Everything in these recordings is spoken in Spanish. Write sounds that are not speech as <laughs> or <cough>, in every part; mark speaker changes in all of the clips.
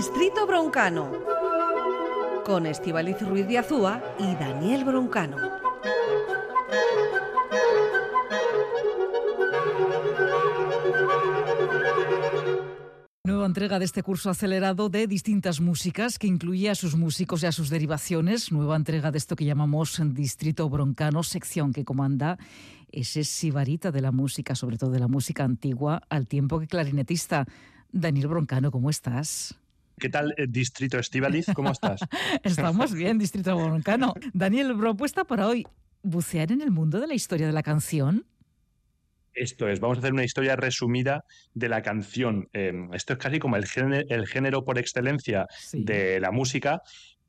Speaker 1: Distrito Broncano, con Estivaliz Ruiz de Azúa y Daniel Broncano.
Speaker 2: Nueva entrega de este curso acelerado de distintas músicas que incluye a sus músicos y a sus derivaciones. Nueva entrega de esto que llamamos Distrito Broncano, sección que comanda ese sibarita de la música, sobre todo de la música antigua, al tiempo que clarinetista. Daniel Broncano, ¿cómo estás?
Speaker 3: ¿Qué tal, eh, Distrito Estivaliz? ¿Cómo estás? <laughs>
Speaker 2: Estamos bien, Distrito Broncano. Daniel, propuesta para hoy, bucear en el mundo de la historia de la canción.
Speaker 3: Esto es, vamos a hacer una historia resumida de la canción. Em, esto es casi como el género, el género por excelencia de la música.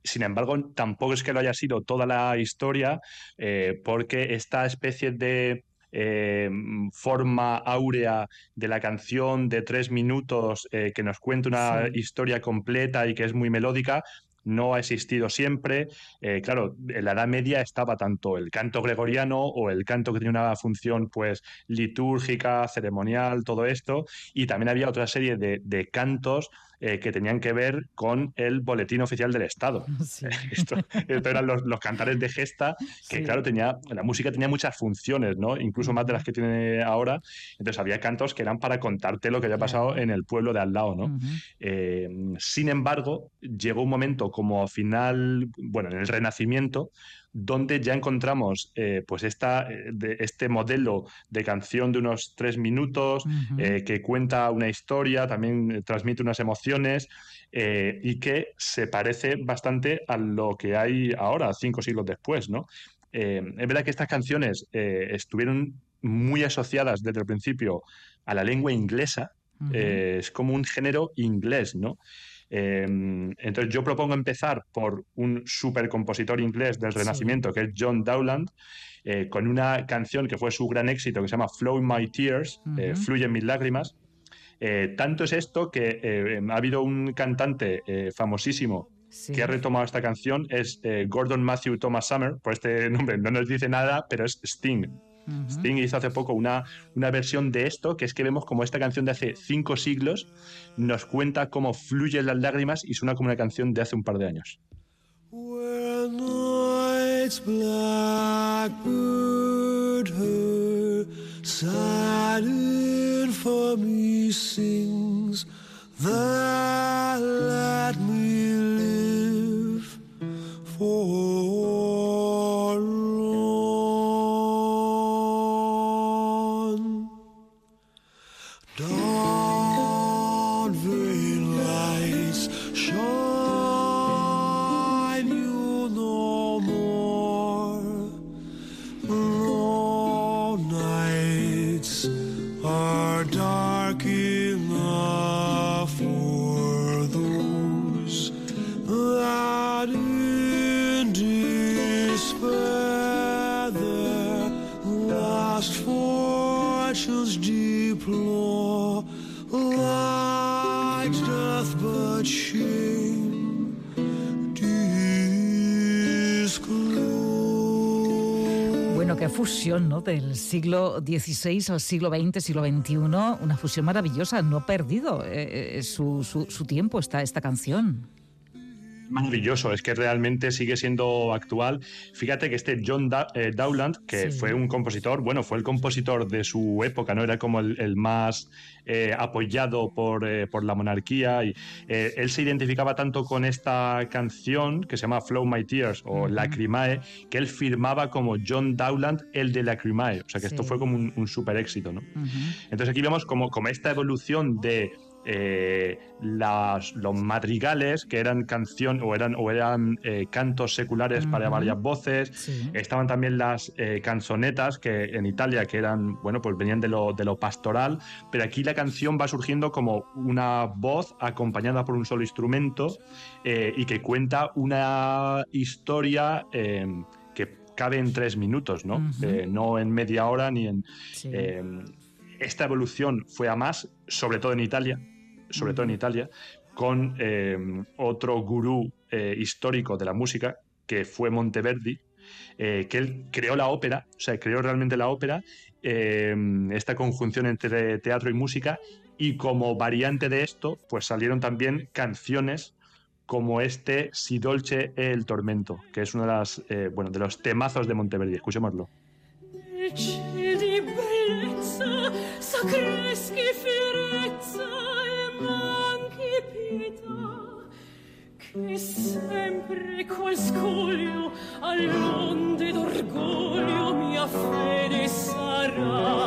Speaker 3: Sin embargo, tampoco es que lo haya sido toda la historia, eh, porque esta especie de eh, forma áurea de la canción de tres minutos eh, que nos cuenta una historia completa y que es muy melódica, no ha existido siempre. Eh, claro, en la Edad Media estaba tanto el canto gregoriano o el canto que tenía una función pues litúrgica, ceremonial, todo esto, y también había otra serie de, de cantos eh, que tenían que ver con el boletín oficial del Estado. <laughs> <laughs> Esto, eran los, cantares de gesta, que claro, tenía, la música tenía muchas funciones, ¿no? Incluso más de las que tiene ahora. Entonces había cantos que eran para contarte lo que había pasado en el pueblo de al lado, ¿no? Eh, sin embargo, llegó un momento como final, bueno, en el Renacimiento, donde ya encontramos eh, pues esta, eh, este modelo de canción de unos tres minutos eh, que cuenta una historia, también transmite unas emociones y que se parece bastante a lo que hay ahora, cinco siglos después. ¿no? es verdad que estas canciones estuvieron muy asociadas desde el principio a la lengua inglesa, es como un género inglés, ¿no? Em, entonces yo propongo empezar por un super compositor inglés del Renacimiento, que es John Dowland, eh, con una canción que fue su gran éxito, que se llama Flow My Tears, uh Fluyen mis lágrimas. Eh, tanto es esto que ha habido un cantante famosísimo que ha retomado esta canción, es Gordon Matthew Thomas Summer, por este nombre no nos dice nada, pero es Sting. Sting hizo hace poco una, una versión de esto, que es que vemos como esta canción de hace cinco siglos nos cuenta cómo fluyen las lágrimas y suena como una canción de hace un par de años.
Speaker 2: Fusión, ¿no? Del siglo XVI al siglo XX, siglo XXI, una fusión maravillosa. No ha perdido eh, eh, su, su tiempo esta, esta canción
Speaker 3: maravilloso, es que realmente sigue siendo actual. Fíjate que este John eh, Dowland, que fue un compositor, bueno, fue el compositor de su época, ¿no? Era como el, más eh, apoyado por, eh, por, la monarquía y él se identificaba tanto con esta canción que se llama Flow My Tears o Lacrimae, que él firmaba como John Dowland, el de Lacrimae. O sea que esto fue como un, super éxito, ¿no? Entonces aquí vemos como, como esta evolución de eh, las, los madrigales, que eran canción o eran, o eran eh, cantos seculares para varias voces. Estaban también las eh, canzonetas, que en Italia, que eran, bueno, pues venían de lo, de lo pastoral. Pero aquí la canción va surgiendo como una voz acompañada por un solo instrumento y que cuenta una historia que cabe en tres minutos, ¿no? no en media hora ni en. Esta evolución fue a más, sobre todo en Italia, sobre todo en Italia, con eh, otro gurú eh, histórico de la música, que fue Monteverdi, eh, que él creó la ópera, o sea, creó realmente la ópera esta conjunción entre teatro y música, y como variante de esto, pues salieron también canciones como este Si dolce el tormento, que es uno de, las, eh, bueno, de los temazos de Monteverdi. Escuchémoslo.
Speaker 4: D'orgoglio mia fede sarà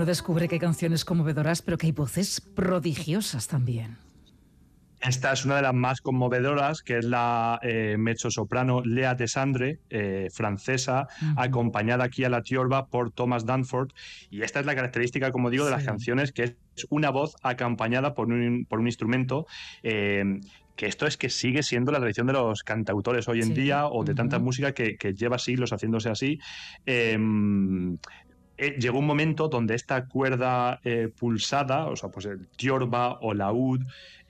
Speaker 2: Uno descubre que hay canciones conmovedoras, pero que hay voces prodigiosas también.
Speaker 3: Esta es una de las más conmovedoras, que es la eh, mezzo-soprano Lea Desandre, eh, francesa, acompañada aquí a la tiorba por Thomas Danford. Y esta es la característica, como digo, de las canciones, que es una voz acompañada por un, por un instrumento. Eh, que esto es que sigue siendo la tradición de los cantautores hoy en día o de tanta música que, lleva siglos haciéndose así. Em, llegó un momento donde esta cuerda pulsada, o sea, pues el tiorba o laúd,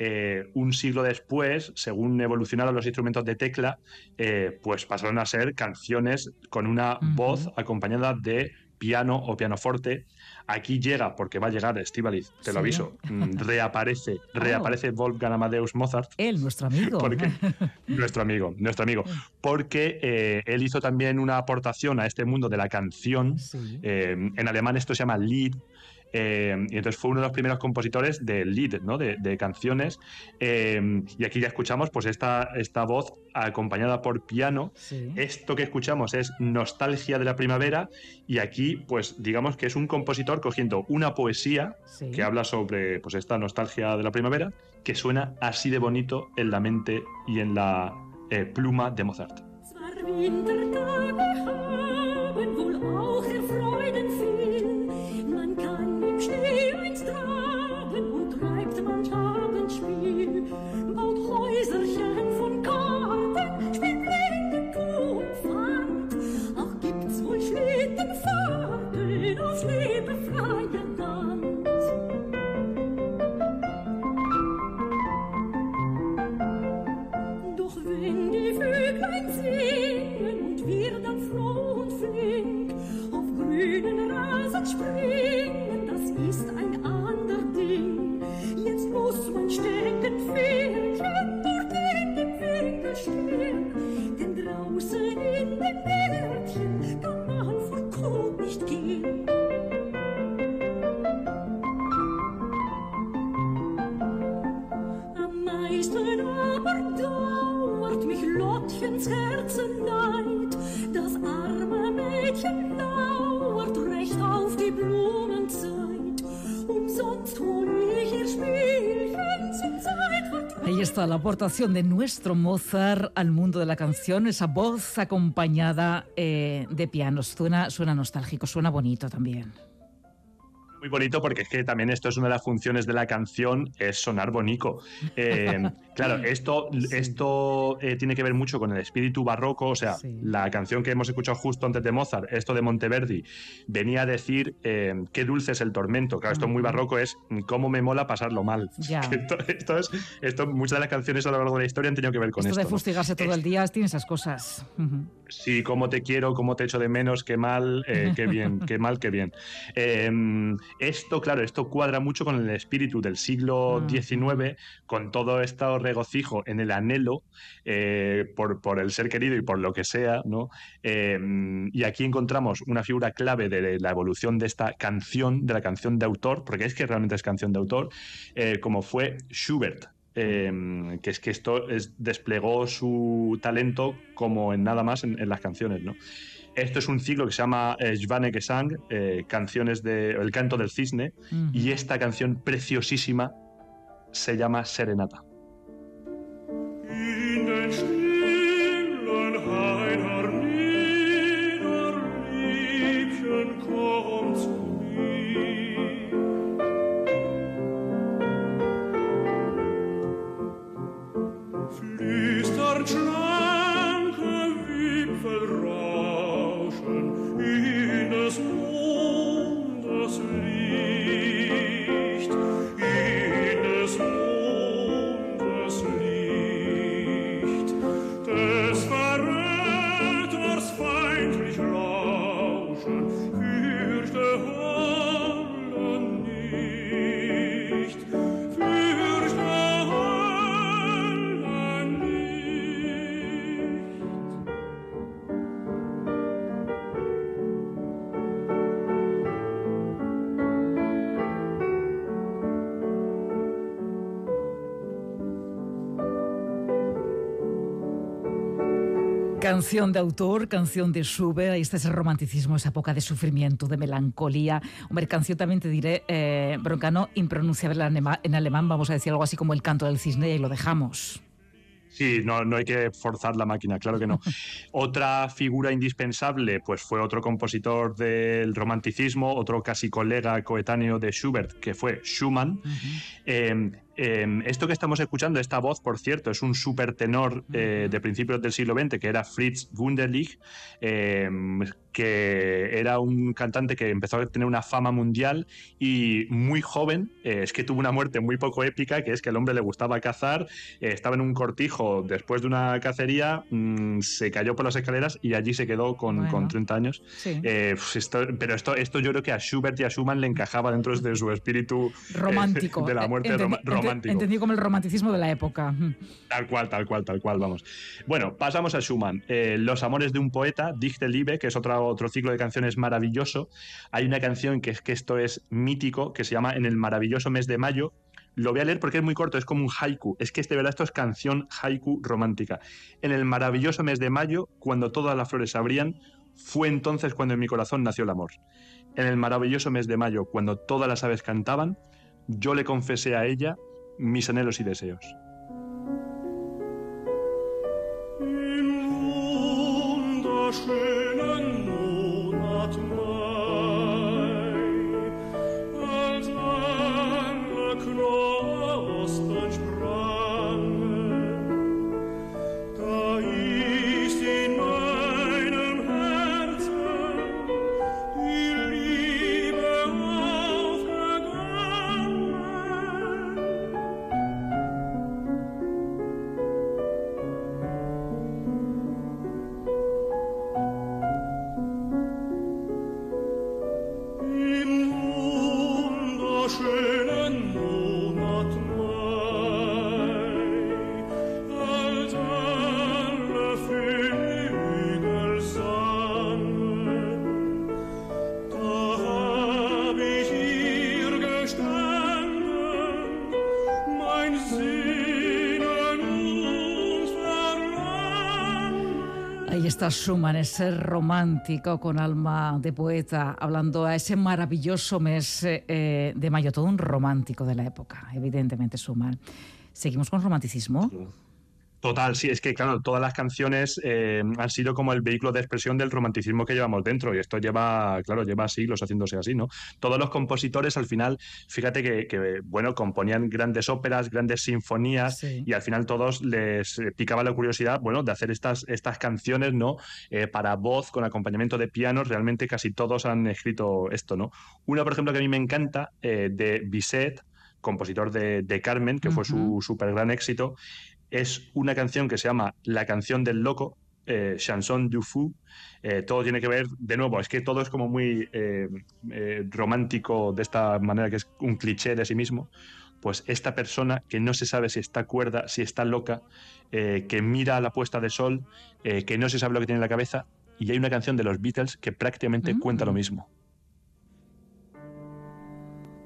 Speaker 3: eh, un siglo después, según evolucionaron los instrumentos de tecla, eh, pues pasaron a ser canciones con una voz acompañada de piano o pianoforte. Aquí llega, porque va a llegar Estivaliz, te lo aviso, <laughs> mm, reaparece, reaparece Wolfgang Amadeus Mozart.
Speaker 2: Él, nuestro amigo. <laughs> <laughs>
Speaker 3: nuestro amigo, nuestro amigo. Porque eh, él hizo también una aportación a este mundo de la canción. en alemán esto se llama Lied, eh, y entonces fue uno de los primeros compositores de lead, ¿no? de, canciones. Eh, y aquí ya escuchamos pues esta, esta voz acompañada por piano. Esto que escuchamos es Nostalgia de la Primavera y aquí pues digamos que es un compositor cogiendo una poesía que habla sobre pues esta nostalgia de la primavera que suena así de bonito en la mente y en la eh, pluma de Mozart.
Speaker 2: La aportación de nuestro Mozart al mundo de la canción, esa voz acompañada eh, de pianos. Suena, suena nostálgico, suena bonito también
Speaker 3: muy bonito porque es que también esto es una de las funciones de la canción, es sonar bonito. Eh, <laughs> claro, esto, esto eh, tiene que ver mucho con el espíritu barroco, o sea, la canción que hemos escuchado justo antes de Mozart, esto de Monteverdi, venía a decir eh, qué dulce es el tormento. Claro, esto muy barroco es cómo me mola pasarlo mal. <laughs> Esto, es, esto, muchas de las canciones a lo largo de la historia han tenido que ver con esto.
Speaker 2: Esto de fustigarse todo el día tiene esas cosas.
Speaker 3: Sí, cómo te quiero, cómo te echo de menos, qué mal, qué bien, <laughs> qué mal, qué bien. Esto, claro, esto cuadra mucho con el espíritu del siglo XIX, con todo este regocijo en el anhelo eh, por, por, el ser querido y por lo que sea, ¿no? Em, y aquí encontramos una figura clave de la evolución de esta canción, de la canción de autor, porque es que realmente es canción de autor, eh, como fue Schubert. Em, que es que esto desplegó su talento como en nada más en, en las canciones, ¿no? Esto es un ciclo que se llama eh, Gesang, eh, canciones de El canto del cisne, y esta canción preciosísima se llama Serenata.
Speaker 2: Canción de autor, canción de Schubert, este es el romanticismo, esa época de sufrimiento, de melancolía. Hombre, canción también te diré, eh, broncano, impronunciable en alemán, vamos a decir algo así como el canto del cisne y lo dejamos.
Speaker 3: Sí, no, no hay que forzar la máquina, claro que no. <laughs> Otra figura indispensable, pues fue otro compositor del romanticismo, otro casi colega coetáneo de Schubert, que fue Schumann. Em, esto que estamos escuchando, esta voz, por cierto, es un super tenor eh, de principios del siglo XX, que era Fritz Wunderlich, em, que era un cantante que empezó a tener una fama mundial y muy joven, eh, es que tuvo una muerte muy poco épica, que es que el hombre le gustaba cazar, eh, estaba en un cortijo después de una cacería, mm, se cayó por las escaleras y allí se quedó con, 30 años. Pues pero esto, esto yo creo que a Schubert y a Schumann le encajaba dentro de su espíritu
Speaker 2: romántico
Speaker 3: de la muerte romántica
Speaker 2: Entendido como el romanticismo de la época.
Speaker 3: Tal cual, tal cual, tal cual, vamos. Bueno, pasamos a Schumann. Eh, Los amores de un poeta, Dichte Liebe, que es otro, otro ciclo de canciones maravilloso. Hay una canción que es que esto es mítico, que se llama En el maravilloso mes de mayo, lo voy a leer porque es muy corto, es como un haiku. Es que este verdad esto es canción haiku romántica. En el maravilloso mes de mayo, cuando todas las flores abrían, fue entonces cuando en mi corazón nació el amor. En el maravilloso mes de mayo, cuando todas las aves cantaban, yo le confesé a ella mis anhelos y deseos.
Speaker 2: Está Schumann, ese romántico con alma de poeta, hablando a ese maravilloso mes eh, de mayo, todo un romántico de la época, evidentemente Schumann. ¿Seguimos con romanticismo?
Speaker 3: Total, sí, es que claro, todas las canciones eh, han sido como el vehículo de expresión del romanticismo que llevamos dentro y esto lleva, claro, lleva siglos haciéndose así, ¿no? Todos los compositores al final, fíjate que, bueno, componían grandes óperas, grandes sinfonías y al final todos les picaba la curiosidad, bueno, de hacer estas, estas canciones, ¿no? Eh, para voz con acompañamiento de pianos, realmente casi todos han escrito esto, ¿no? Una, por ejemplo, que a mí me encanta, eh, de Bizet, compositor de, Carmen, que fue su súper gran éxito, es una canción que se llama La canción del loco, eh, Chanson du Fou. Eh, todo tiene que ver, de nuevo, es que todo es como muy eh, romántico de esta manera que es un cliché de sí mismo. Pues esta persona que no se sabe si está cuerda, si está loca, que mira la puesta de sol, que no se sabe lo que tiene en la cabeza, y hay una canción de los Beatles que prácticamente cuenta lo mismo.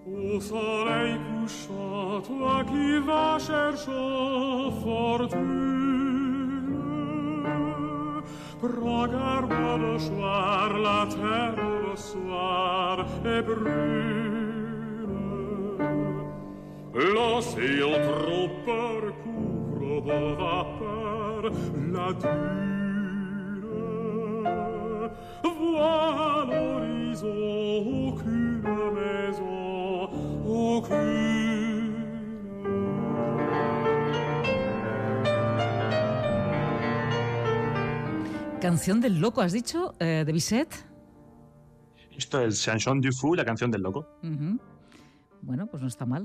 Speaker 5: Au soleil couchant, toi qui vas chercher fortune, prends garde le la terre le soir est brune. L'océan trop peur couvre de vapeur la dune. Vois l'horizon maison
Speaker 2: Canción del loco, has dicho, eh, de Bizet.
Speaker 3: Esto es Chanson du Fou, la canción del loco.
Speaker 2: Bueno, pues no está mal.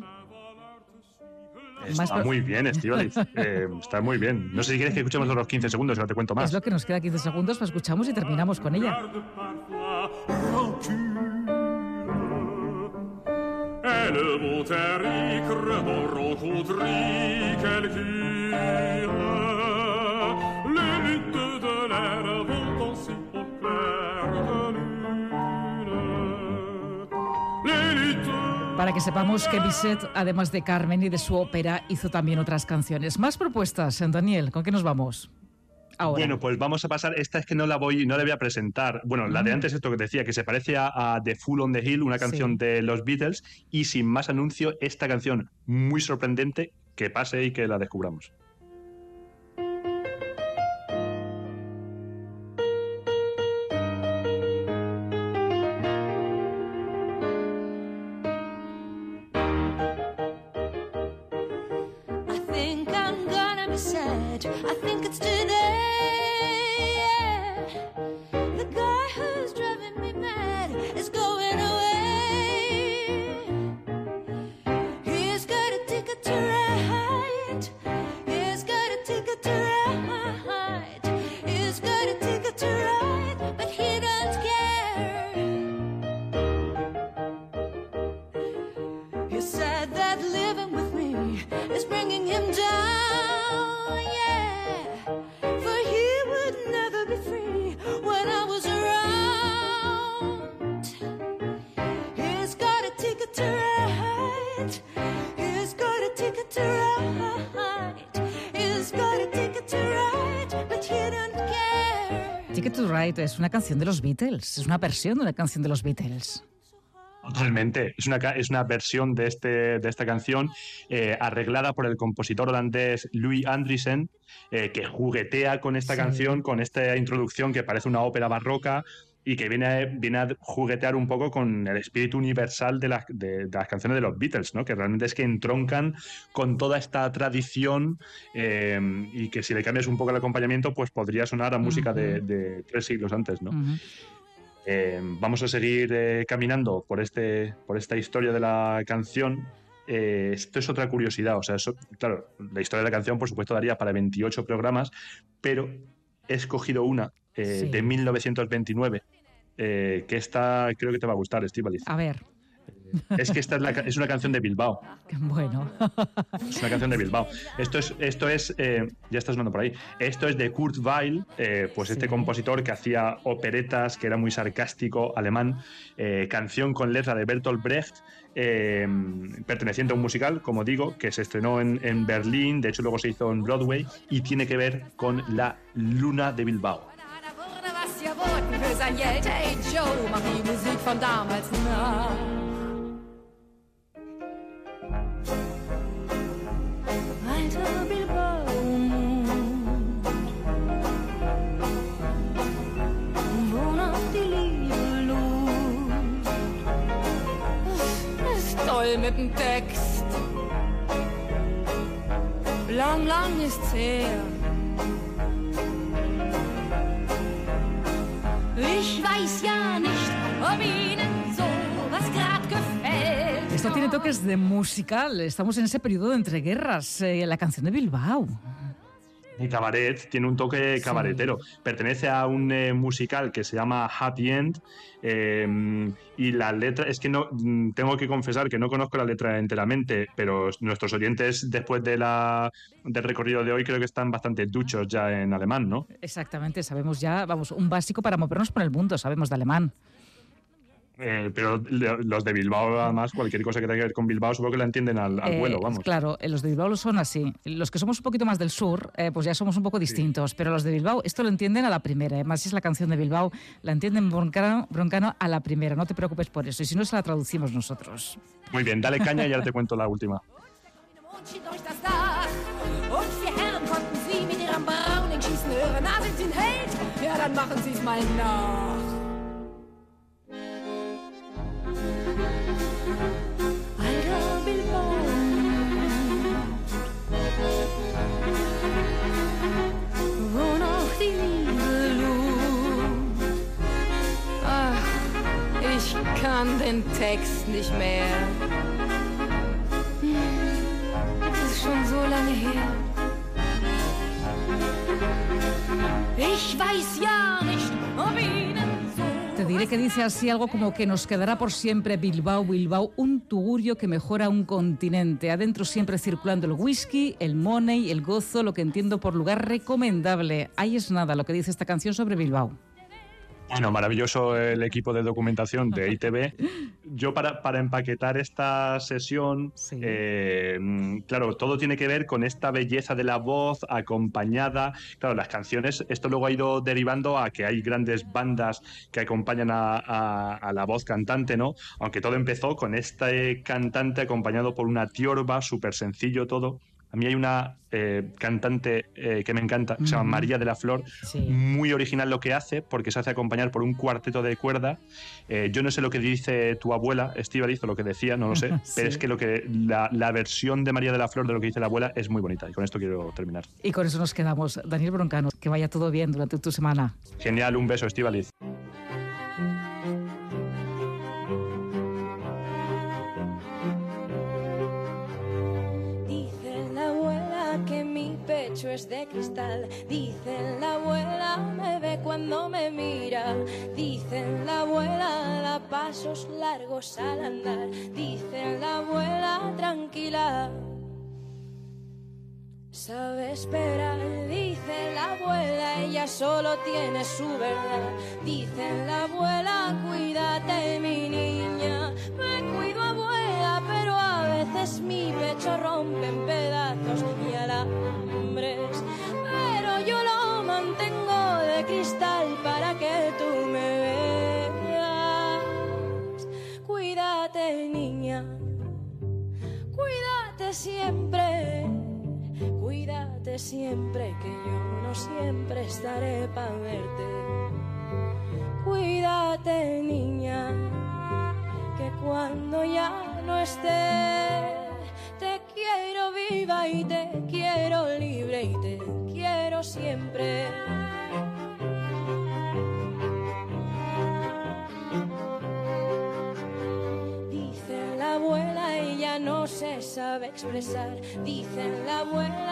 Speaker 3: Está muy bien, Estivaliz. <laughs> Eh, está muy bien. No sé si quieres que escuchemos los 15 segundos, no te cuento más.
Speaker 2: Es lo que nos queda 15 segundos, pues escuchamos y terminamos con ella. Para que sepamos que Bizet, además de Carmen y de su ópera, hizo también otras canciones. Más propuestas, Daniel, ¿con qué nos vamos?
Speaker 3: Bueno, pues vamos a pasar. Esta es que no la voy, no la voy a presentar. Bueno, la de mm. antes, esto que decía, que se parece a, The Full on the Hill, una canción de los Beatles. Y sin más anuncio, esta canción muy sorprendente, que pase y que la descubramos.
Speaker 2: Es una canción de los Beatles, es una versión de una canción de los Beatles.
Speaker 3: Totalmente. Es una, es una versión de, este, de esta canción eh, arreglada por el compositor holandés Louis Andriessen, eh, que juguetea con esta canción, con esta introducción que parece una ópera barroca, y que viene a, viene a juguetear un poco con el espíritu universal de, las canciones de los Beatles, ¿no? que realmente es que entroncan con toda esta tradición eh, y que si le cambias un poco el acompañamiento, pues podría sonar a música de, tres siglos antes. ¿no? Eh, vamos a seguir eh, caminando por, este, por esta historia de la canción. esto es otra curiosidad, o sea, eso, claro, la historia de la canción, por supuesto, daría para 28 programas, pero he escogido una eh, de 1929, eh, que esta creo que te va a gustar, Estivaliz.
Speaker 2: A ver.
Speaker 3: Eh, es que esta es, una canción de Bilbao. <laughs>
Speaker 2: Bueno.
Speaker 3: Es una canción de Bilbao. Esto es, esto es ya está sonando por ahí. Esto es de Kurt Weill, pues este compositor que hacía operetas, que era muy sarcástico, alemán. canción con letra de Bertolt Brecht, perteneciente a un musical, como digo, que se estrenó en, en Berlín, de hecho luego se hizo en Broadway, y tiene que ver con la luna de Bilbao. Sein Geld. Hey Joe, mach die Musik von damals nach. Alter Bilbao. Wo noch die Liebe los? Ist toll mit dem Text. Lang, lang ist's her
Speaker 2: Esto tiene toques de musical. Estamos en ese periodo de entreguerras. Eh, la canción de Bilbao.
Speaker 3: Cabaret, tiene un toque cabaretero. Pertenece a un eh, musical que se llama Happy End em, y la letra, es que no, mm, tengo que confesar que no conozco la letra enteramente, pero nuestros oyentes después de la, del recorrido de hoy creo que están bastante duchos ya en alemán, ¿no?
Speaker 2: Exactamente, sabemos ya, vamos, un básico para movernos por el mundo, sabemos de alemán.
Speaker 3: Eh, pero los de Bilbao, además, cualquier cosa que tenga que ver con Bilbao, supongo que la entienden al,
Speaker 2: eh,
Speaker 3: vuelo, vamos.
Speaker 2: Claro, eh, los de Bilbao son así. Los que somos un poquito más del sur, pues ya somos un poco distintos. Pero los de Bilbao, esto lo entienden a la primera. Además, si es la canción de Bilbao, la entienden broncano, broncano a la primera. No te preocupes por eso. Y si no, se la traducimos nosotros.
Speaker 3: Muy bien, dale caña y ya te cuento la última. <laughs>
Speaker 6: kann den Text nicht mehr. Es ist schon so lange her. Ich weiß ja nicht, ob Ihnen
Speaker 2: Te diré que dice así algo como que nos quedará por siempre Bilbao, Bilbao, un tugurio que mejora un continente. Adentro siempre circulando el whisky, el money, el gozo, lo que entiendo por lugar recomendable. Ahí es nada lo que dice esta canción sobre Bilbao.
Speaker 3: Bueno, maravilloso el equipo de documentación de <laughs> ITV. Yo para, para empaquetar esta sesión, eh, claro, todo tiene que ver con esta belleza de la voz acompañada. Claro, las canciones, esto luego ha ido derivando a que hay grandes bandas que acompañan a, a la voz cantante, ¿no? Aunque todo empezó con este cantante acompañado por una tiorba, súper sencillo todo. A mí hay una eh, cantante eh, que me encanta, se llama María de la Flor, muy original lo que hace, porque se hace acompañar por un cuarteto de cuerda. Eh, yo no sé lo que dice tu abuela, Estivaliz, o lo que decía, no lo sé, <laughs> pero es que, lo que la, la, versión de María de la Flor de lo que dice la abuela es muy bonita, y con esto quiero terminar.
Speaker 2: Y con eso nos quedamos. Daniel Broncano, que vaya todo bien durante tu semana.
Speaker 3: Genial, un beso, Estivaliz.
Speaker 6: De cristal. Dicen la abuela me ve cuando me mira. Dicen la abuela da pasos largos al andar. Dicen la abuela tranquila. Sabe esperar, dice la abuela, ella solo tiene su verdad. Dicen la abuela, cuídate mi niña, me cuido abuela, pero a veces mi pecho rompe en pedazos para verte. Cuídate niña, que cuando ya no esté, te quiero viva y te quiero libre y te quiero siempre. no se sabe expresar. Dicen la abuela, ella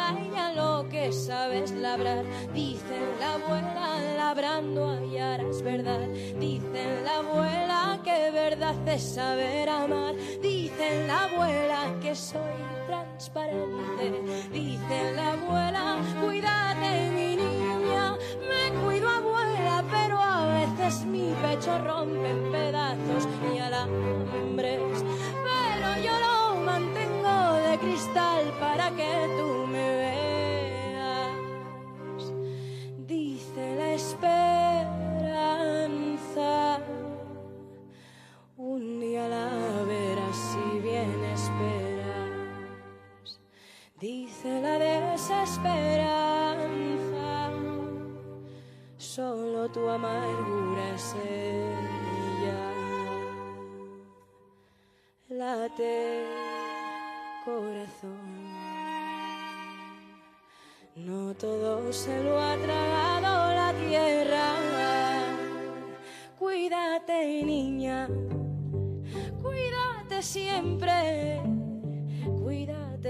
Speaker 6: lo que sabe es labrar. Dicen la abuela, labrando hallarás verdad. Dicen la abuela que verdad es saber amar. Dicen la abuela que soy transparente. Dicen la abuela, cuídate mi niña, me cuido abuela, pero a veces mi pecho rompe en pedazos y alambres. Pero yo lo mantengo de cristal para que tú desesperanza, solo tu amargura es ella. Late corazón. No todo se lo ha tragado la tierra. Cuídate, niña, cuídate siempre.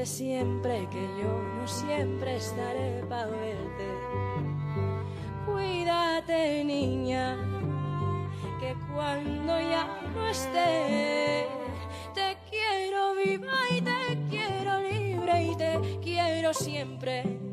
Speaker 6: Siempre que yo no siempre estaré para verte. Cuídate niña, que cuando ya no esté, te quiero viva y te quiero libre y te quiero siempre